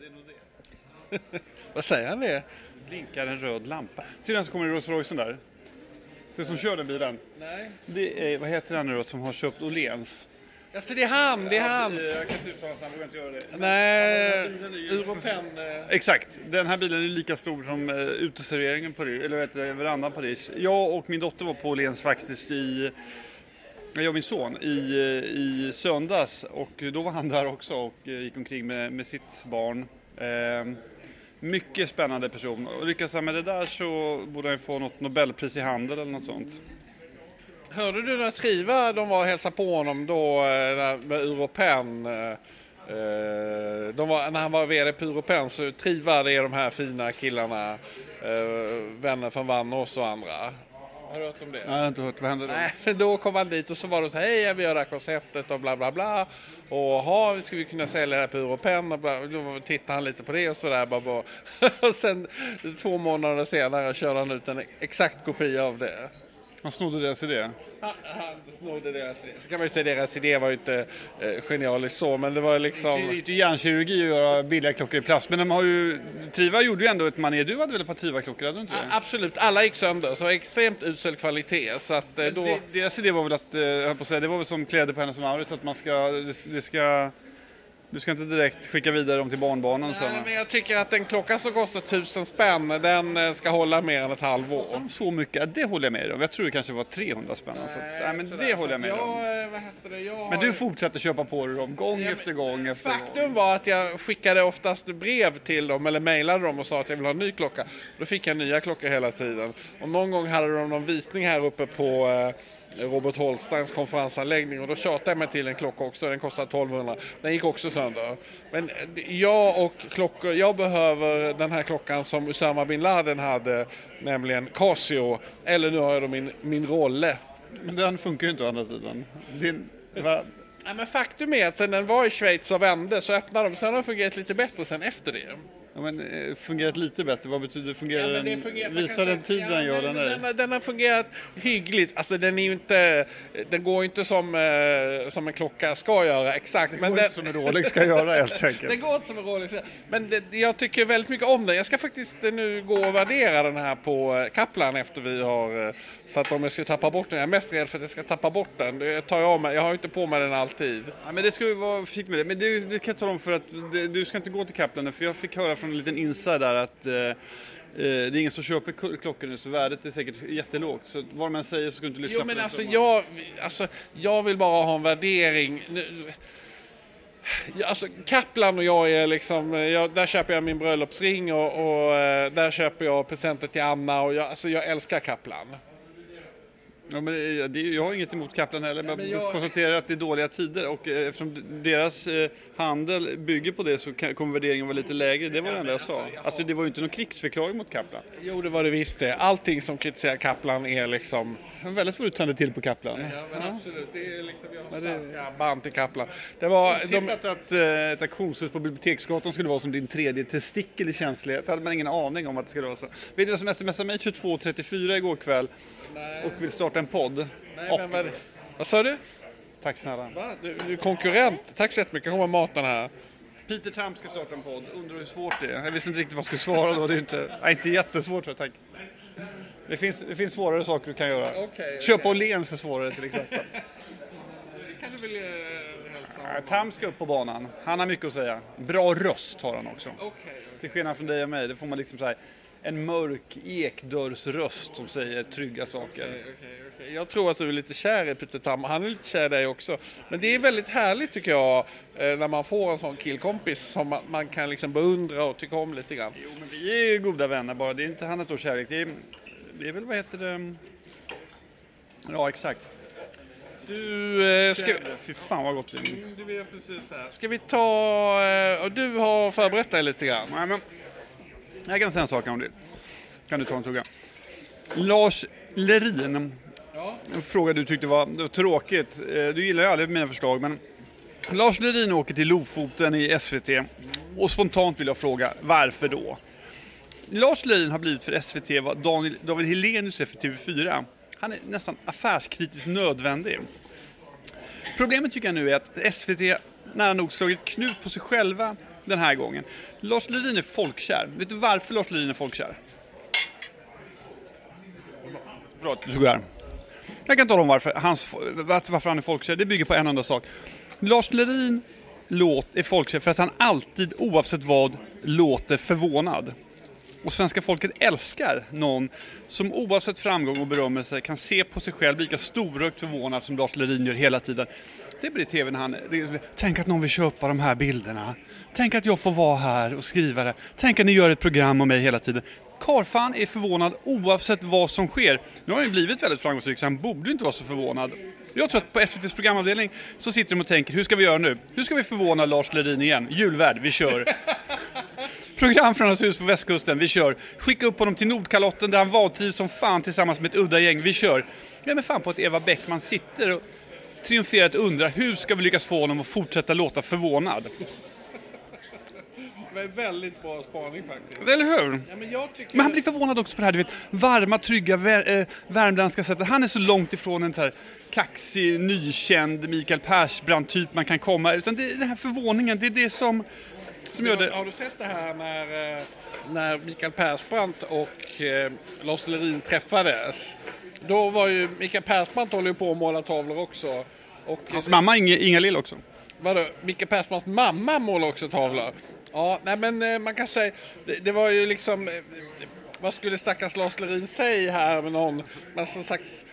Det är nog det. Vad säger han det? Blinkar en röd lampa. Ser du den som kommer i Rolls Roycen där? Ser som kör den bilen? Nej. Det är, vad heter han nu då som har köpt Åhléns? Alltså det är han, det är han! Jag kan inte uttala sig, jag vågar inte göra det. Nej, Europen. eh, Exakt, den här bilen är lika stor som uh, uteserveringen på Rish, eller heter det, verandan på Rish. Jag och min dotter var på Åhléns faktiskt i, jag och min son, i, i söndags och då var han där också och eh, gick omkring med, med sitt barn. Eh, mycket spännande person och lyckas han med det där så borde han få något Nobelpris i handel eller något sånt. Hörde du när Triva de var och hälsade på honom då eh, med Europen? Eh, de var, när han var VD på Europen så Triva det är de här fina killarna, vänner från Vannås och andra. Har du hört om det? Jag har inte hört, vad hände då? Nej, men då kom han dit och så var det så här, hej vi gör det här konceptet och bla bla bla. Och ha, vi kunna sälja det här på Europen? Och bla, då tittade han lite på det och sådär. Bara, bara. Och sen två månader senare körde han ut en exakt kopia av det. Han snodde deras idé. Han, han snodde deras idé. Så kan man ju säga deras idé var ju inte eh, genialisk så, men det var Det är liksom... ju inte hjärnkirurgi att göra billiga klockor i plast, men de har ju... Triva gjorde ju ändå ett manér. Du hade väl ett par Triva-klockor, hade du inte det? Absolut, alla gick sönder, så extremt usel kvalitet. Så att eh, då... Deras idé var väl att, eh, jag höll på att säga, det var väl som kläder på Hennes Mauritz, att man ska, det, det ska, du ska inte direkt skicka vidare dem till barnbarnen sen. Nej, men jag tycker att en klocka som kostar tusen spänn, den eh, ska hålla mer än ett halvår. Så mycket, det håller jag med om. Jag tror det kanske var 300 spänn. så, att, nej, men det Så håller jag med dig om. jag, eh, vad heter det, jag Men du fortsätter köpa på dig dem, gång Ja, efter gång efter gång. Faktum var att jag skickade oftast brev till dem eller mejlade dem och sa att jag vill ha en ny klocka. Då fick jag nya klockor hela tiden. Och någon gång hade de någon visning här uppe på eh, Robert Holsteins konferensanläggning och då tjatade jag mig till en klocka också. Den kostade 1200. Den gick också sönder. Men eh, jag och klockor, jag behöver den här klockan som Usama bin Laden hade, nämligen Casio. Eller nu har jag då min, min Rolle. Men den funkar ju inte å andra sidan. Din, va? Ja, men faktum är att sen den var i Schweiz och vände så öppnade de. Sen har den fungerat lite bättre sen efter det. Ja, men, eh, fungerat lite bättre, vad betyder fungerar Ja, den? fungerar- Visar den tiden den ja, gör den den, nej? den har fungerat hyggligt. Alltså den är ju inte, den går ju inte som, eh, som en klocka ska göra exakt. men går den, inte som en Rolex ska göra helt enkelt. Det går inte som en Rolex. Men det, jag tycker väldigt mycket om den. Jag ska faktiskt eh, nu gå och värdera den här på Kaplan efter vi har... Så att om jag skulle tappa bort den. Jag är mest rädd för att jag ska tappa bort den. Det tar jag av mig. Jag har ju inte på mig den alltid. Ja, men det ska ju vara försiktig med det. Men det, det kan jag tala om för att det, du ska inte gå till Kaplan för jag fick höra från en liten inside där att eh, eh, det är ingen som köper klockor nu så värdet är säkert jättelågt. Så vad man säger så ska du inte lyssna Jo på men den alltså summan. jag, alltså jag vill bara ha en värdering. Alltså Kaplan och jag är liksom, jag, där köper jag min bröllopsring och, och eh, där köper jag presenter till Anna och jag, alltså jag älskar Kaplan. Ja, men det, jag har inget emot Kaplan heller, men men jag konstaterar att det är dåliga tider och eh, eftersom deras eh, handel bygger på det så kommer värderingen vara lite lägre. Det var det enda jag sa. Alltså det var ju inte någon krigsförklaring mot Kaplan. Jo det var det visst det. Allting som kritiserar Kaplan är liksom Men väldigt svårt ta till på Kaplan. Ja, men absolut. Det är liksom, jag har starka band till Kaplan. Det var... De, Tippat att eh, ett auktionshus på Biblioteksgatan skulle vara som din tredje testikel i känslighet. Det hade man ingen aning om att det skulle vara så. Vet du vad som smsade mig 22.34 igår kväll och vill starta en podd? nej, och, men vad, vad sa du? Tack snälla. Va? Du, du är konkurrent. Tack så jättemycket. Kommer maten här. Peter Trump ska starta en podd. Undrar hur svårt det är. Jag visste inte riktigt vad jag skulle svara då. Det är inte, nej, inte jättesvårt tror jag, tack. Det finns, det finns svårare saker du kan göra. Okej, Köpa Åhléns är svårare till exempel. kan du väl eh, hälsa? Nej, Tam ska upp på banan. Han har mycket att säga. Bra röst har han också. Okej. Till skillnad från dig och mig, det får man liksom så här en mörk ekdörrsröst som säger trygga saker. Okej, okej. Jag tror att du är lite kär i Peter Tam. Han är lite kär i dig också. Men det är väldigt härligt tycker jag eh, när man får en sån killkompis som man, kan liksom beundra och tycka om lite grann. Jo, men vi är ju goda vänner bara. Det är inte ett års kärlek. Det är, det är väl, vad heter det? Ja, exakt. Du, eh, ska, Fy fan vad gott det är. Mm, du är precis där. Ska vi ta... eh, Och du har förberett dig lite grann. Nej, men jag kan säga en sak om det. Kan du ta en tugga? Lars Lerin. En fråga du tyckte var, var tråkigt. Eh, Du gillar ju aldrig mina förslag, men Lars Lerin åker till Lofoten i SVT och spontant vill jag fråga, varför då? Lars Lerin har blivit för SVT vad Daniel, David Helenius är för TV4. Han är nästan affärskritiskt nödvändig. Problemet tycker jag nu är att SVT nära nog slagit knut på sig själva den här gången. Lars Lerin är folkkär. Vet du varför Lars Lerin är folkkär? Förlåt, du såg Jag kan tala om varför, hans, varför han är folkkär. Det bygger på en enda sak. Lars Lerin låt är folkkär för att han alltid, oavsett vad, låter förvånad. Och svenska folket älskar någon som oavsett framgång och berömmelse kan se på sig själv lika storögt förvånad som Lars Lerin gör hela tiden. Det blir tv när han... Tänk att någon vill köpa de här bilderna. Tänk att jag får vara här och skriva det. Tänk att ni gör ett program om mig hela tiden. Karfan är förvånad oavsett vad som sker. Nu har han ju blivit väldigt framgångsrik så han borde inte vara så förvånad. Jag tror att på SVTs programavdelning så sitter de och tänker, hur ska vi göra nu? Hur ska vi förvåna Lars Lerin igen? Julvärd, vi kör! Program från hans hus på västkusten, vi kör. Skicka upp honom till Nordkalotten där han vantrivs som fan tillsammans med ett udda gäng, vi kör. Jag är fan på att Eva Bäckman sitter och triumferat undrar hur ska vi lyckas få honom att fortsätta låta förvånad? Det är väldigt bra spaning faktiskt. Eller hur? Ja, men, tycker... men han blir förvånad också på det här, du vet, varma, trygga, vär, äh, värmländska sättet. Han är så långt ifrån en så här kaxig, nykänd Mikael Persbrandt-typ man kan komma. Utan det är den här förvåningen, det är det som, som gör det. Har du sett det här när, eh, när Mikael Persbrandt och eh, Lars Lerin träffades? Då var ju Mikael Persbrandt håller ju på att måla tavlor också. Och Hans mamma Inge, Inga Lill också. Vadå, Mikael Persbrandts mamma målar också tavlor? Ja, nej men eh, man kan säga, det, det var ju liksom, vad skulle stackars Lars Lerin säga här med någon, massa slags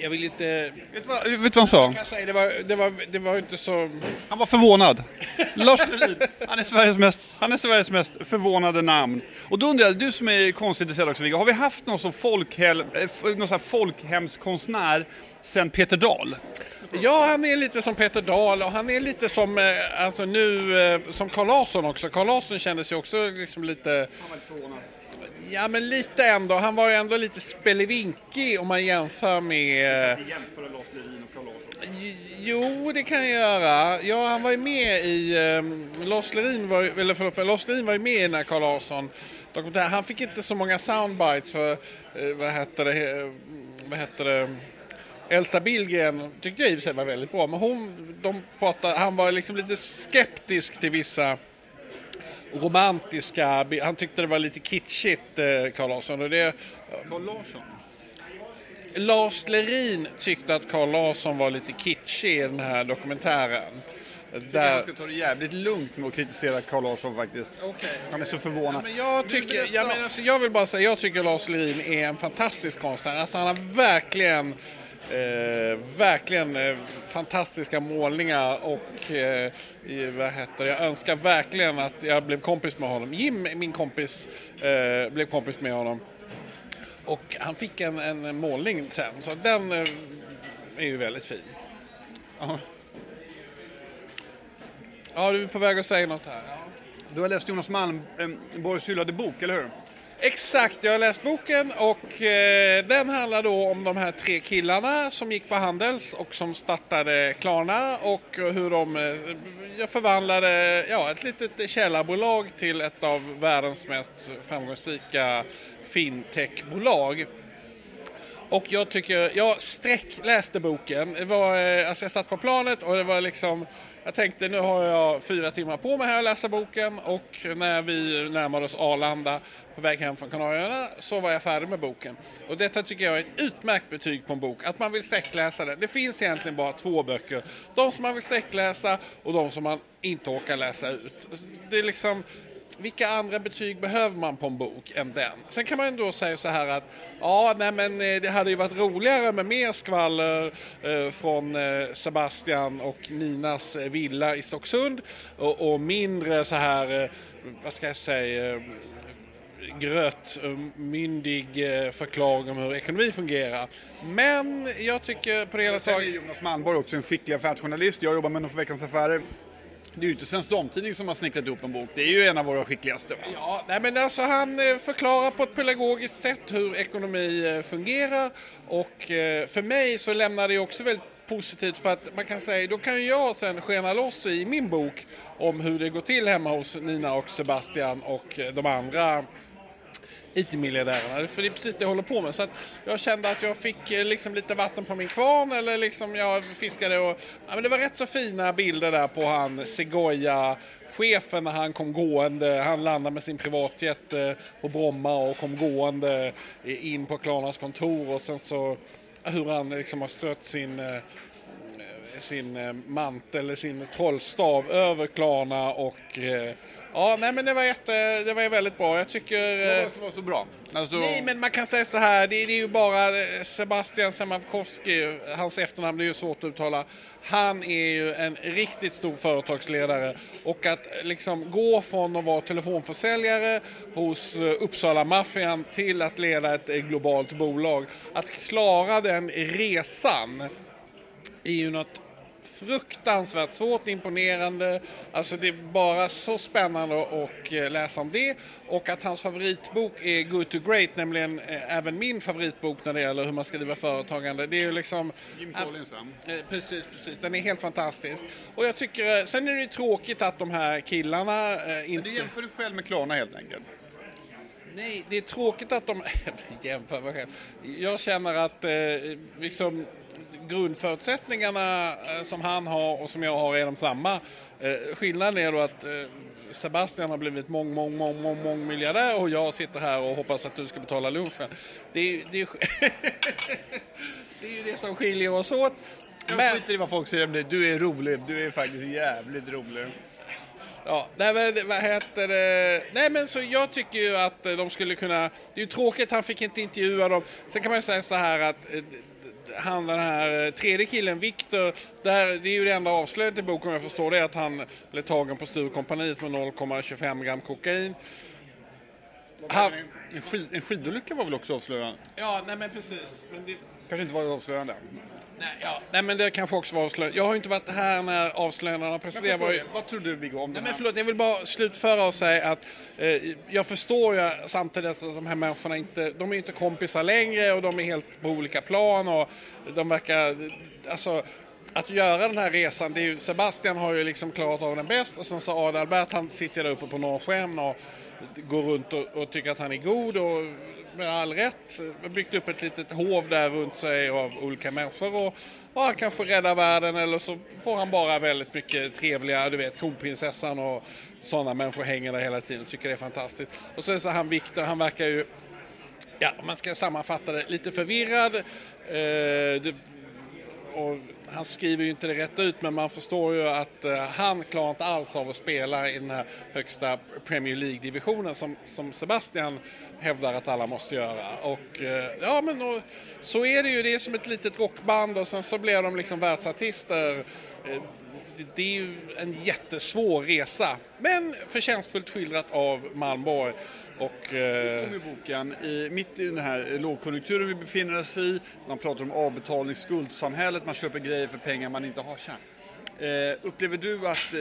jag vill inte... Vet du vad, vet vad han sa? Säga, det, var, det, var, det var inte så... Han var förvånad. Lars Lerin, han är, Sveriges mest, han är Sveriges mest förvånade namn. Och då undrar jag, du som är konstintresserad också Viggo, har vi haft någon sån folkhel, eh, någon sån folkhemskonstnär sen Peter Dahl? Ja, han är lite som Peter Dahl och han är lite som, eh, alltså nu, eh, som Carl Larsson också. Carl Larsson kändes ju också liksom lite... Han var lite förvånad. Ja, men lite ändå. Han var ju ändå lite spelevinkig om man jämför med... Kan jämföra Lars Lerin och Carl Larsson? Jo, det kan jag göra. Ja, han var ju med i... Um, Lars Lerin var, eller förlåt, Lars Lerin var ju med i när Carl Larsson dokumentär. Han fick inte så många soundbites för, uh, vad heter det, uh, vad heter det, Elsa Billgren tyckte jag i och för sig var väldigt bra, men hon, de pratade, han var liksom lite skeptisk till vissa romantiska, han tyckte det var lite kitschigt, eh, Carl Larsson. Och det, Carl Larsson? Lars Lerin tyckte att Carl Larsson var lite kitschig i den här dokumentären. Där... Jag ska ta det jävligt lugnt med att kritisera Carl Larsson faktiskt. Okay. Han är så förvånad. Ja, men jag, tycker, ja, men alltså, jag vill bara säga, jag tycker Lars Lerin är en fantastisk konstnär. Alltså, han har verkligen Eh, verkligen eh, fantastiska målningar och eh, vad heter jag önskar verkligen att jag blev kompis med honom. Jim, min kompis, eh, blev kompis med honom. Och han fick en, en målning sen, så den eh, är ju väldigt fin. Ja. ja, du är på väg att säga något här. Ja. Du har läst Jonas Malmborgs hyllade bok, eller hur? Exakt, jag har läst boken och eh, den handlar då om de här tre killarna som gick på Handels och som startade Klarna och hur de eh, förvandlade ja, ett litet källarbolag till ett av världens mest framgångsrika fintechbolag. Och jag tycker, jag sträckläste boken. Det var, eh, alltså jag satt på planet och det var liksom jag tänkte nu har jag fyra timmar på mig här att läsa boken och när vi närmade oss Arlanda på väg hem från Kanarieöarna så var jag färdig med boken. Och detta tycker jag är ett utmärkt betyg på en bok, att man vill sträckläsa den. Det finns egentligen bara två böcker. De som man vill sträckläsa och de som man inte orkar läsa ut. Det är liksom vilka andra betyg behöver man på en bok än den? Sen kan man ändå säga så här att ja, nej men eh, det hade ju varit roligare med mer skvaller eh, från eh, Sebastian och Ninas villa i Stocksund och, och, mindre så här, eh, vad ska jag säga, eh, gröt, myndig förklaring om hur ekonomi fungerar. Men jag tycker på det hela taget... Jonas Malmborg också en skicklig affärsjournalist. Jag jobbar med honom på Veckans Affärer. Det är ju inte Svensk Damtidning som har snickrat ihop en bok. Det är ju en av våra skickligaste. Va? Ja, nej men alltså han eh, förklarar på ett pedagogiskt sätt hur ekonomi eh, fungerar och eh, för mig så lämnar det också väldigt positivt för att man kan säga, då kan jag sen skena loss i min bok om hur det går till hemma hos Nina och Sebastian och de andra IT-miljardärerna. För det är precis det jag håller på med. Så att jag kände att jag fick eh, liksom lite vatten på min kvarn eller liksom jag fiskade och ja, men det var rätt så fina bilder där på han Segoya chefen när han kom gående. Han landade med sin privatjet på Bromma och kom gående in på Klarnas kontor och sen så hur han liksom har strött sin eh, sin eh, mantel, sin trollstav över Klarna och Ja, nej men det var, jätte, det var väldigt bra. Jag tycker... Vad var det som var så bra? Alltså... Nej, men man kan säga så här. Det, det är ju bara Sebastian Semavkovski, hans efternamn det är ju svårt att uttala. Han är ju en riktigt stor företagsledare och att liksom gå från att vara telefonförsäljare hos eh, Uppsala-maffian till att leda ett globalt bolag. Att klara den resan är ju något fruktansvärt svårt, imponerande. Alltså det är bara så spännande att eh, läsa om det. Och att hans favoritbok är Good to Great, nämligen eh, även min favoritbok när det gäller hur man ska driva företagande. Det är ju liksom... Jim Collins? Eh, precis, precis. Den är helt fantastisk. Och jag tycker, sen är det ju tråkigt att de här killarna inte... Men du jämför dig själv med Klarna helt enkelt? Nej, det är tråkigt att de... jämför mig själv. Jag känner att eh, liksom grundförutsättningarna eh, som han har och som jag har är de samma. Eh, skillnaden är då att eh, Sebastian har blivit mång, mång, mång, mång, mång miljardär och jag sitter här och hoppas att du ska betala lunchen. Det är, det är, det är ju det som skiljer oss åt. Jag skiter i vad folk säger om dig. Du är rolig. Du är faktiskt jävligt rolig. Ja, nej men vad heter det? Nej men så jag tycker ju att de skulle kunna... Det är ju tråkigt, han fick inte intervjua dem. Sen kan man ju säga så här att han den här eh, tredje killen, Viktor, det är ju det enda avslöjandet i boken om jag förstår det, att han blev tagen på Sturecompagniet med 0,25 gram kokain. Han, en, skid, en skidolycka var väl också avslöjande? Ja, nej men precis. Men det... Kanske inte var avslöjande. Nej, ja. nej men det kanske också var avslöjande. Jag har ju inte varit här när avslöjandena presenterades. Ju... Vad tror du Viggo om det här? Men förlåt, jag vill bara slutföra och säga att eh, jag förstår ju samtidigt att de här människorna inte, de är inte kompisar längre och de är helt på olika plan och de verkar, alltså att göra den här resan, det är ju, Sebastian har ju liksom klarat av den bäst och sen så Adalbert han sitter där uppe på norrsken och går runt och, och, tycker att han är god och med all rätt eh, byggt upp ett litet hov där runt sig av olika människor och, och han kanske räddar världen eller så får han bara väldigt mycket trevliga, du vet kronprinsessan och sådana människor hänger där hela tiden och tycker det är fantastiskt. Och så är det så han Viktor, han verkar ju Ja, man ska sammanfatta det lite förvirrad. Eh, det, och han skriver ju inte det rätt ut men man förstår ju att eh, han klarar inte alls av att spela i den här högsta Premier League-divisionen som, som Sebastian hävdar att alla måste göra. Och eh, ja men och, så är det ju, det är som ett litet rockband och sen så blir de liksom världsartister. Eh, det är ju en jättesvår resa, men förtjänstfullt skildrat av Malmborg. Och, eh... kom i boken, i, mitt i den här lågkonjunkturen vi befinner oss i, man pratar om avbetalnings skuldsamhället, man köper grejer för pengar man inte har tjänat. Eh, upplever du att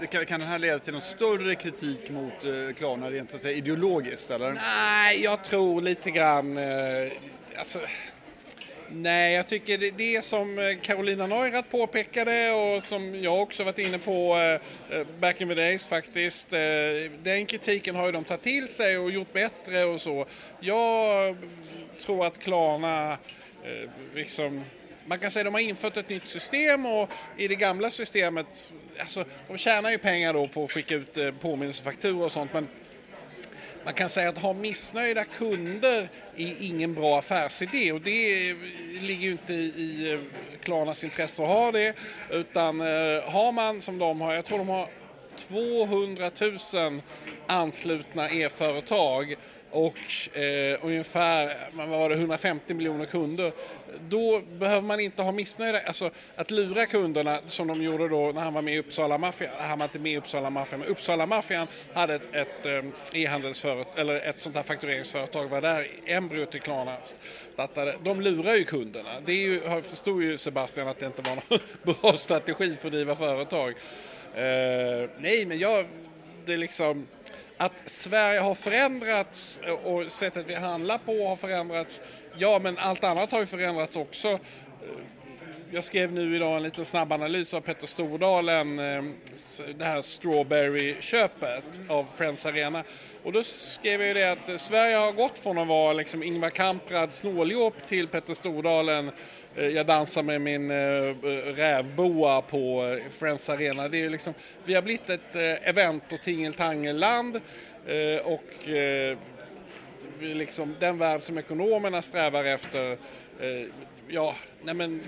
eh, kan, kan den här leda till någon större kritik mot eh, Klarna rent så att säga, ideologiskt? Eller? Nej, jag tror lite grann... Eh, alltså, Nej, jag tycker det, det som eh, Carolina Neurath påpekade och som jag också varit inne på eh, eh, back in the days faktiskt. Den kritiken har ju de tagit till sig och gjort bättre och så. Jag tror att Klarna liksom man kan säga att de har infört ett nytt system och i det gamla systemet, alltså de tjänar ju pengar då på att skicka ut påminnelsefakturor och sånt men man kan säga att ha missnöjda kunder är ingen bra affärsidé och det ligger ju inte i eh, Klarnas intresse att ha det utan eh, har man som de har, jag tror de har 200 000 anslutna e-företag och eh, ungefär vad var det, 150 miljoner kunder. Då behöver man inte ha missnöjda, alltså att lura kunderna som de gjorde då när han var med i Uppsala Mafia. Han var inte med i Uppsala Mafia, men Uppsala Maffian hade ett, ett ehm, e-handelsföretag, eller ett sånt här faktureringsföretag var där embryot till Klarna startade. De lurar ju kunderna. Det är ju, förstod ju Sebastian att det inte var någon bra strategi för att driva företag. Eh, nej, men jag, det är liksom att Sverige har förändrats eh, och sättet vi handlar på har förändrats. Ja, men allt annat har ju förändrats också jag skrev nu idag en liten snabb analys av Petter Stordalen, eh, det här Strawberry-köpet av Friends Arena. Och då skrev jag ju det att Sverige har gått från att vara liksom Ingvar Kamprad snåljåp till Petter Stordalen, eh, jag dansar med min eh, rävboa på Friends Arena. Det är liksom, vi har blivit ett event och tingeltangelland och liksom, den värld som ekonomerna strävar efter ja, nej men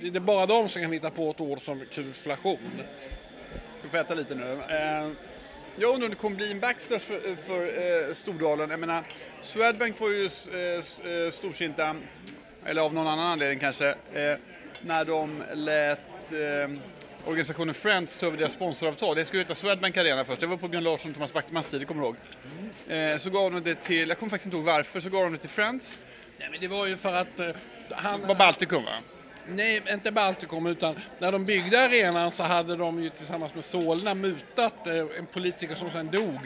det är bara de som kan hitta på ett ord som kuflation. Du får äta lite nu. Eh, jag undrar om det kommer bli en backslash för, för eh, Stordalen. Jag menar, Swedbank var ju eh, eh, storsinta, eller av någon annan anledning kanske, eh, när de lät eh, organisationen Friends ta över deras sponsoravtal. Det skulle heta Swedbank Arena först. Det var på Björn Larsson och Thomas Backmans tid, kommer du ihåg? Eh, så gav de det till, jag kommer faktiskt inte ihåg varför, så gav de det till Friends. Nej, men det var ju för att... Eh, han, det var Baltikum va? Nej, inte Baltikum, utan när de byggde arenan så hade de ju tillsammans med Solna mutat eh, en politiker som sen dog.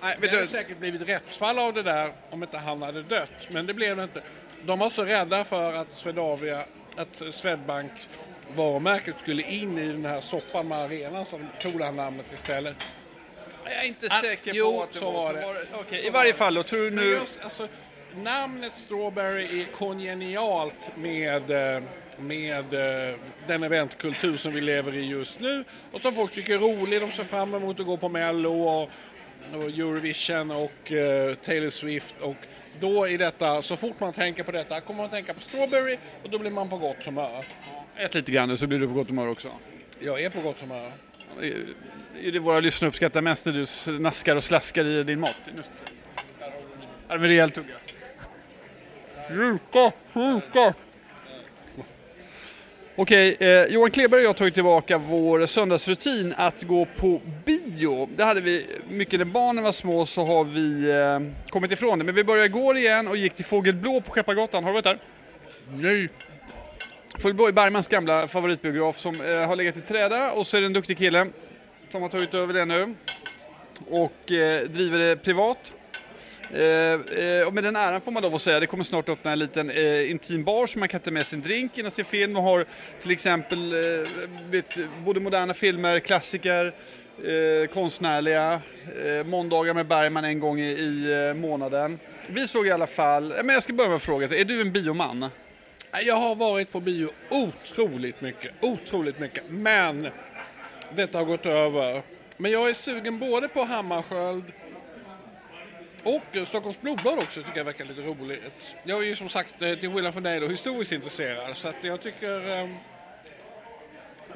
Nej, det hade säkert blivit rättsfall av det där om inte han hade dött, men det blev det inte. De var så rädda för att Swedavia, att Swedbank varumärket skulle in i den här soppan med arenan så de tog det här namnet istället. Jag är inte ah, säker på jo, att det så var, var det. Okej, okay, i varje fall då, tror du nu... Just, alltså, namnet Strawberry är kongenialt med, eh, med eh, den eventkultur som vi lever i just nu och som folk tycker är rolig. De ser fram emot att gå på Mello och, och Eurovision och uh, Taylor Swift och då är detta, så fort man tänker på detta kommer man tänka på Strawberry och då blir man på gott humör. Ät lite grann så blir du på gott humör också. Jag är på gott humör. Är det våra lyssnare uppskattar mest när du snaskar och slaskar i din mat? Här med rejäl tugga. Sluta, sluta! Okej, eh, Johan Kleberg och jag tagit tillbaka vår söndagsrutin att gå på bio. Det hade vi mycket när barnen var små så har vi eh, kommit ifrån det. Men vi började igår igen och gick till Fågelblå på Skeppargatan. Har du varit där? Nej. Fågelblå är Bergmans gamla favoritbiograf som eh, har legat i träda och så är det en duktig kille som har tagit över det nu och eh, driver det privat. Eh, eh, och med den äran får man lov att säga, det kommer snart öppna en liten eh, intim bar som man kan ta med sin drink in och se film och har till exempel eh, både moderna filmer, klassiker, eh, konstnärliga, eh, måndagar med Bergman en gång i, i eh, månaden. Vi såg i alla fall, eh, men jag ska börja med att fråga, är du en bioman? Jag har varit på bio otroligt mycket, otroligt mycket, men detta har gått över. Men jag är sugen både på Hammarskjöld och Stockholms blodbad också tycker jag verkar lite roligt. Jag är ju som sagt eh, till skillnad från dig då historiskt intresserad så att jag tycker um,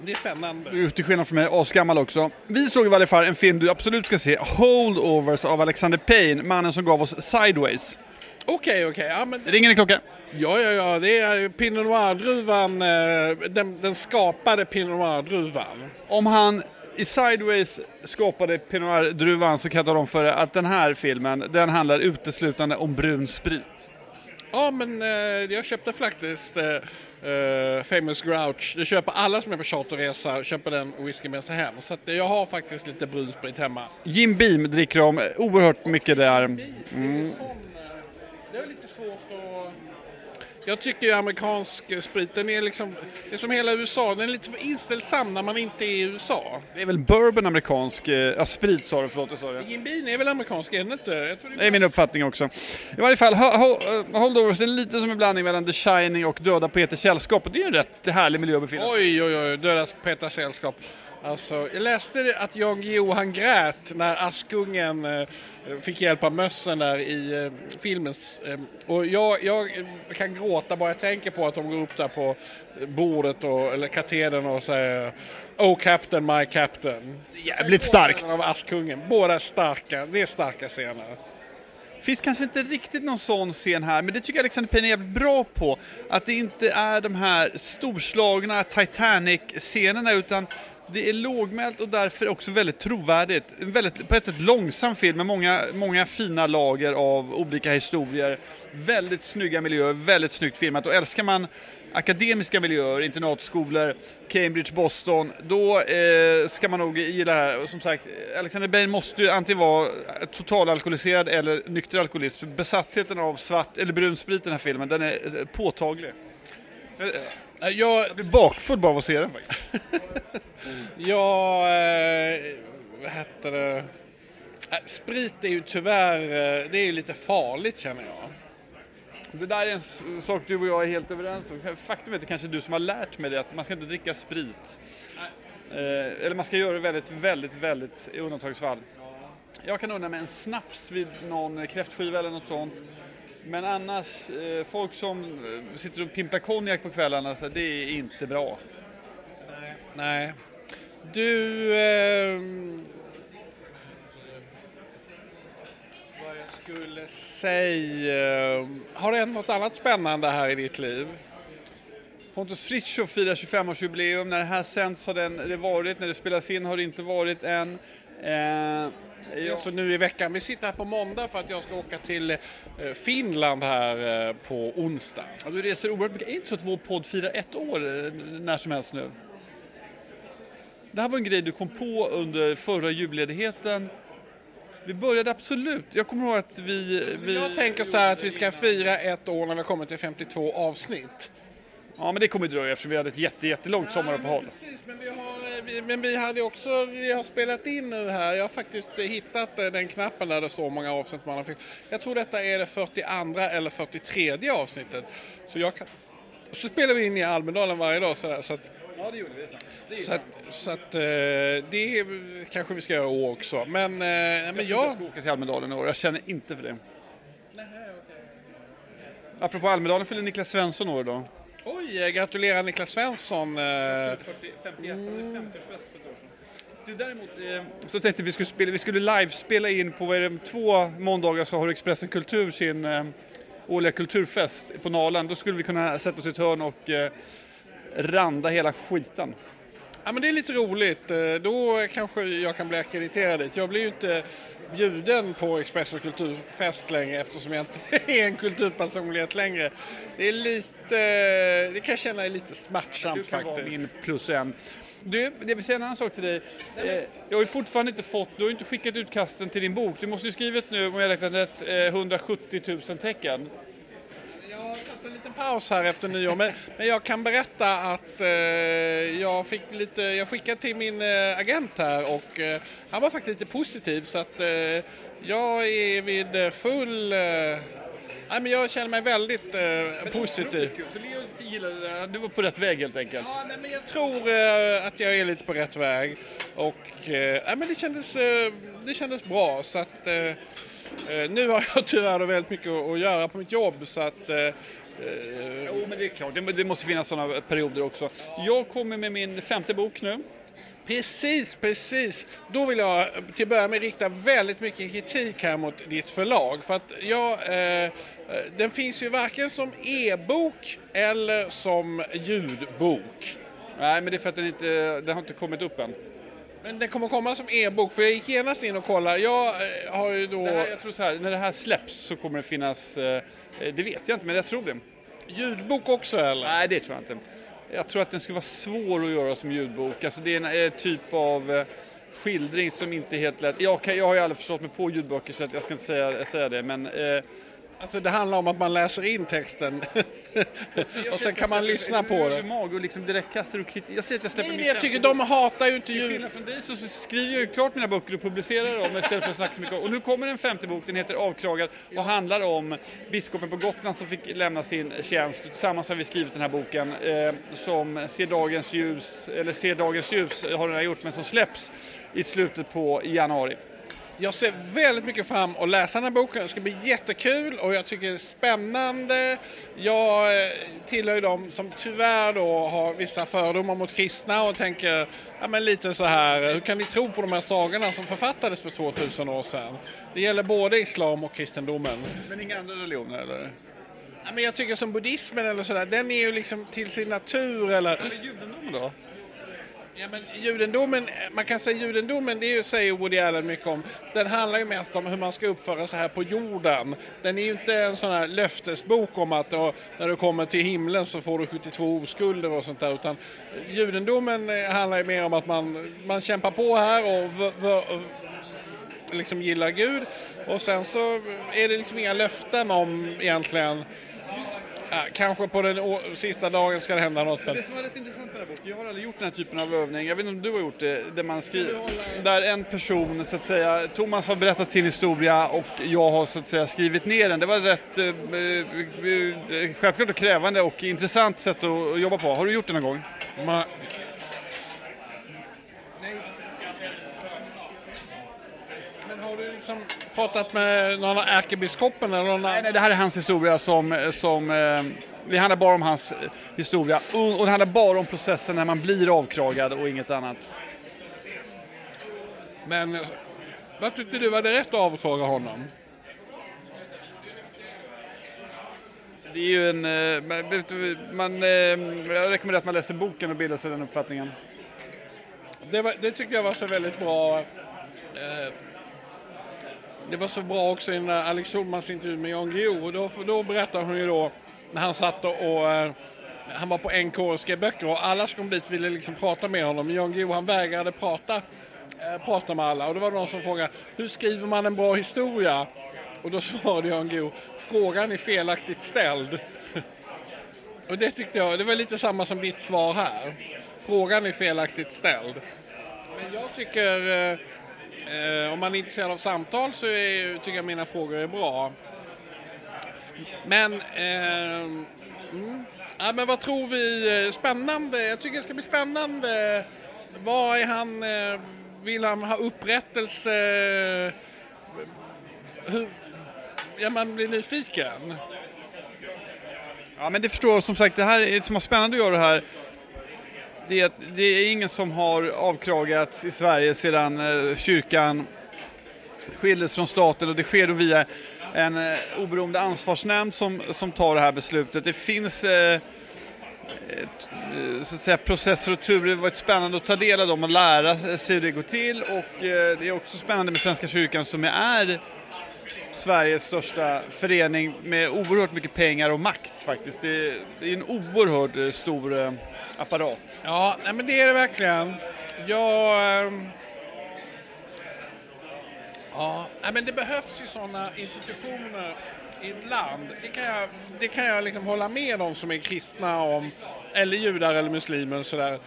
det är spännande. Du är till skillnad från mig asgammal också. Vi såg i varje fall en film du absolut ska se, Holdovers av Alexander Payne, mannen som gav oss Sideways. Okej, okay, okej. Okay. Ja, men... Ringer en klocka? Ja, ja, ja. Det är Pinot Noir-druvan, eh, den, den skapade Pinot Noir-druvan. Om han i Sideways skapade Pinot druvan så tala om för att den här filmen, den handlar uteslutande om brun sprit. Ja, men eh, jag köpte faktiskt eh, eh, Famous Grouch. Det köper alla som är på charterresa, köper den whisky med sig hem. Så att jag har faktiskt lite brunsprit hemma. Jim Beam dricker de oerhört mycket där. Mm. Det är lite svårt att jag tycker ju amerikansk sprit, den är liksom, det är som hela USA, den är lite för inställsam när man inte är i USA. Det är väl bourbon amerikansk, eh, ja sprit sa du, förlåt jag sa det. Jim Beam är väl amerikansk, är den inte? det, det är min uppfattning också. I varje fall, Holdovers är lite som en blandning mellan The Shining och Döda Peters sällskap det är en rätt härlig miljö att befinna sig Oj, oj, oj, Döda Peters sällskap. Alltså, jag läste att Jan Guillou han grät när Askungen eh, fick hjälp av mössen där i eh, filmen. Eh, och jag, jag, kan gråta bara jag tänker på att de går upp där på bordet och, eller katedern och säger Oh Captain, my Captain. Jävligt starkt. Av Askungen. Båda starka. Det är starka scener. Finns kanske inte riktigt någon sån scen här, men det tycker jag Alexander Payne är jävligt bra på. Att det inte är de här storslagna Titanic-scenerna utan det är lågmält och därför också väldigt trovärdigt. En väldigt, på ett sätt långsam film med många, många fina lager av olika historier. Väldigt snygga miljöer, väldigt snyggt filmat och älskar man akademiska miljöer, internatskolor, Cambridge, Boston, då eh, ska man nog gilla det här. Och som sagt, Alexander Bain måste ju antingen vara totalalkoholiserad eller nykter alkoholist, för besattheten av svart eller brun sprit i den här filmen, den är eh, påtaglig. Eh, jag, jag blir bakfull bara av att se den faktiskt. jag eh, vad heter det? Äh, sprit är ju tyvärr, eh, det är ju lite farligt känner jag. Det där är en sak du och jag är helt överens om. Faktum är att det kanske är du som har lärt mig det, att man ska inte dricka sprit. Eh, eller man ska göra det väldigt, väldigt, väldigt i undantagsfall. Jag kan unna mig en snaps vid någon kräftskiva eller något sånt. Men annars, eh, folk som eh, sitter och pimplar konjak på kvällarna, så det är inte bra. Nej. Du... ehm, vad jag skulle säga... ehm, Har det hänt något annat spännande här i ditt liv? Pontus Fritiof firar 25-årsjubileum. När det här sänds har den det varit, när det spelas in har det inte varit än. Eh, Ja. Så nu i veckan. Vi sitter här på måndag för att jag ska åka till eh, Finland här eh, på onsdag. Ja, du reser oerhört mycket. Är det inte så att vår podd firar ett år eh, när som helst nu? Det här var en grej du kom på under förra julledigheten. Vi började absolut. Jag kommer ihåg att vi... vi... Jag tänker så här att vi ska fira ett år när vi kommer till 52 avsnitt. Ja, men det kommer dröja eftersom vi hade ett jätte, jättelångt sommaruppehåll. Ja, men precis, men vi, har, eh, vi, men vi hade också, vi har spelat in nu här. Jag har faktiskt eh, hittat eh, den knappen där det står många avsnitt man har fick. Jag tror detta är det 42 eller 43 avsnittet. Så jag kan, så spelar vi in i Almedalen varje dag sådär, så att Ja, det gjorde vi. Det Så att, så att det kanske vi ska göra år också. Men, eh, men jag jag... ska åka till Almedalen i år. Jag känner inte för det. Apropå Almedalen fyller Niklas Svensson år idag. Oj, eh, gratulerar Niklas Svensson. Eh, Du, däremot, eh, så tänkte vi skulle spela, vi skulle live spela in på vad är det, två måndagar så har Expressen Kultur sin eh, årliga kulturfest på Nalan. Då skulle vi kunna sätta oss i ett hörn och eh, randa hela skiten. Ja men det är lite roligt. Då kanske jag kan bli akkrediterad dit. Jag blir ju inte bjuden på Expressen kulturfest längre eftersom jag inte är en kulturpersonlighet längre. Det är lite, det kan jag känna är lite Du smärtsamt kan vara faktiskt. min plus en. Du, jag vill säga en annan sak till dig. Eh, jag har ju fortfarande inte fått, du har ju inte skickat utkasten till din bok. Du måste ju skrivit nu, om jag räknat rätt, eh, 170 000 tecken. Jag har tagit en liten paus här efter nyår men, men jag kan berätta att eh, jag fick lite, jag skickade till min eh, agent här och eh, han var faktiskt lite positiv så att eh, jag är vid eh, full, eh, nej, men jag känner mig väldigt eh, positiv. Så Leo gillade det, du var på rätt väg helt enkelt. Ja, nej, men jag tror eh, att jag är lite på rätt väg och eh, nej, men det, kändes, eh, det kändes bra så att eh, eh, nu har jag tyvärr väldigt mycket att göra på mitt jobb så att eh, Jo, men det är klart. Det, det måste finnas sådana perioder också. Jag kommer med min femte bok nu. Precis, precis. Då vill jag till att börja med rikta väldigt mycket kritik här mot ditt förlag. För att jag, eh, den finns ju varken som e-bok eller som ljudbok. Nej, men det är för att den inte, den har inte kommit upp än. Men den kommer komma som e-bok för jag gick genast in och kollade. Jag eh, har ju då här, jag tror så här, när det här släpps så kommer det finnas, eh, det vet jag inte, men jag tror det. ljudbok också eller? Nej, det tror jag inte. Jag tror att den skulle vara svår att göra som ljudbok. Alltså det är en eh, typ av eh, skildring som inte är helt lätt. Jag, kan, jag har ju aldrig förstått mig på ljudböcker så att jag ska inte säga, säga det, men eh, Alltså det handlar om att man läser in texten och sen kan man lyssna på det. mag och liksom direkt kastar kritik. Jag säger att jag släpper Nej, jag tycker de hatar ju inte Till ljud. skillnad från dig så skriver jag ju klart mina böcker och publicerar dem istället för att snacka så mycket om. Och nu kommer en femte bok, den heter Avkragad och handlar om biskopen på Gotland som fick lämna sin tjänst. Tillsammans har vi skrivit den här boken eh, som ser dagens ljus, eller ser dagens ljus har den här gjort, men som släpps i slutet på januari. Jag ser väldigt mycket fram att läsa den här boken. Det ska bli jättekul och jag tycker det är spännande. Jag eh, tillhör ju de som tyvärr då har vissa fördomar mot kristna och tänker ja, men lite så här, hur kan ni tro på de här sagorna som författades för 2000 år sedan? Det gäller både islam och kristendomen. Men inga andra religioner eller? Ja, men jag tycker som buddhismen eller sådär, den är ju liksom till sin natur eller Men judendomen då? Ja, men judendomen, man kan säga judendomen, det är ju, säger Woody Allen mycket om, den handlar ju mest om hur man ska uppföra sig här på jorden. Den är ju inte en sån här löftesbok om att då, när du kommer till himlen så får du 72 oskulder och sånt där, utan judendomen eh, handlar ju mer om att man, man kämpar på här och v, v, liksom gillar Gud och sen så är det liksom inga löften om egentligen Ja, kanske på den sista dagen ska det hända något. Men Det som var rätt intressant med den här boken, jag har aldrig gjort den här typen av övning, jag vet inte om du har gjort det, där man skriver, där en person så att säga, Thomas har berättat sin historia och jag har så att säga skrivit ner den. Det var rätt eh, eh, självklart och krävande och intressant sätt att, att jobba på. Har du gjort det någon gång? man, men har du liksom pratat med någon av ärkebiskopen eller någon Nej, nej, det här är hans historia som, som eh, det handlar bara om hans historia och det handlar bara om processen när man blir avkragad och inget annat. Men vad tyckte du var det rätt att avklaga honom? Det är ju en, eh, man- eh, jag rekommenderar att man läser boken och bildar sig den uppfattningen. Det, var, det tycker jag var så väldigt bra. Det var så bra också i den där Alex Schulmans intervju med Jan Guillou. Och då, då berättade hon ju då när han satt och, eh, han var på NK och skrev böcker och alla som kom dit ville liksom prata med honom. Men Jan Guillou han vägrade prata, eh, prata med alla. Och då var det någon som frågade hur skriver man en bra historia? Och då svarade Jan Guillou frågan är felaktigt ställd. Och det tyckte jag, det var lite samma som ditt svar här. Frågan är felaktigt ställd. Men jag tycker, eh, Eh, om man är intresserad av samtal så är, tycker jag mina frågor är bra. Men, eh, mm, ja, men vad tror vi? Spännande, jag tycker det ska bli spännande. Vad är han, eh, vill han ha upprättelse? Hur, ja, man blir nyfiken. Ja men det förstår jag som sagt, det här är, som spännande att göra det här det är det är ingen som har avkragats i Sverige sedan eh, kyrkan skildes från staten och det sker då via en eh, oberoende ansvarsnämnd som, som tar det här beslutet. Det finns eh, eh, så att säga, processer och turer. Det har varit spännande att ta del av dem och lära sig hur det går till och eh, det är också spännande med Svenska kyrkan som är Sveriges största förening med oerhört mycket pengar och makt faktiskt. Det är, det är en oerhört eh, stor eh, apparat. Ja, nej, men det är det verkligen. Jag... Ehm, ja, nej, men det behövs ju sådana institutioner i ett land. Det kan jag, det kan jag liksom hålla med de som är kristna om, eller judar eller muslimer. och Sådär.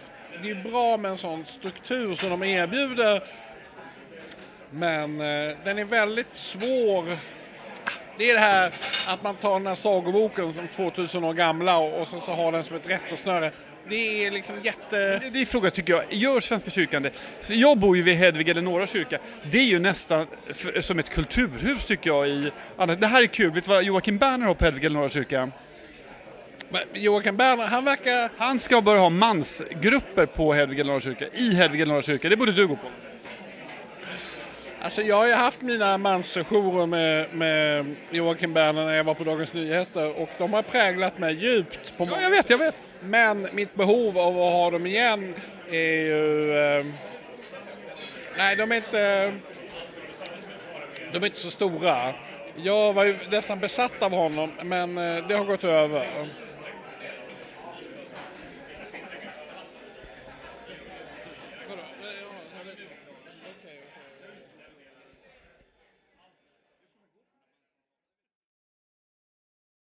Det är bra med en sån struktur som de erbjuder. Men eh, den är väldigt svår. Det är det här att man tar den här sagoboken som 2000 år gamla och, och så, så har den som ett rättesnöre. Det är liksom jätte... Det, är frågan tycker jag, gör Svenska kyrkan det? Så jag bor ju vid Hedvig Eleonora kyrka. Det är ju nästan som ett kulturhus tycker jag i... Det här är kul, vet du vad Joakim Berner har på Hedvig Eleonora kyrka? Joakim Berner, han verkar... Han ska börja ha mansgrupper på Hedvig Eleonora kyrka, i Hedvig Eleonora kyrka. Det borde du gå på. Alltså jag har ju haft mina mansjourer med, med Joakim Berner när jag var på Dagens Nyheter och de har präglat mig djupt. På Ja, jag vet, jag vet. Men mitt behov av att ha dem igen är ju... Eh, nej, de är inte... De är inte så stora. Jag var ju nästan besatt av honom, men eh, det har gått över.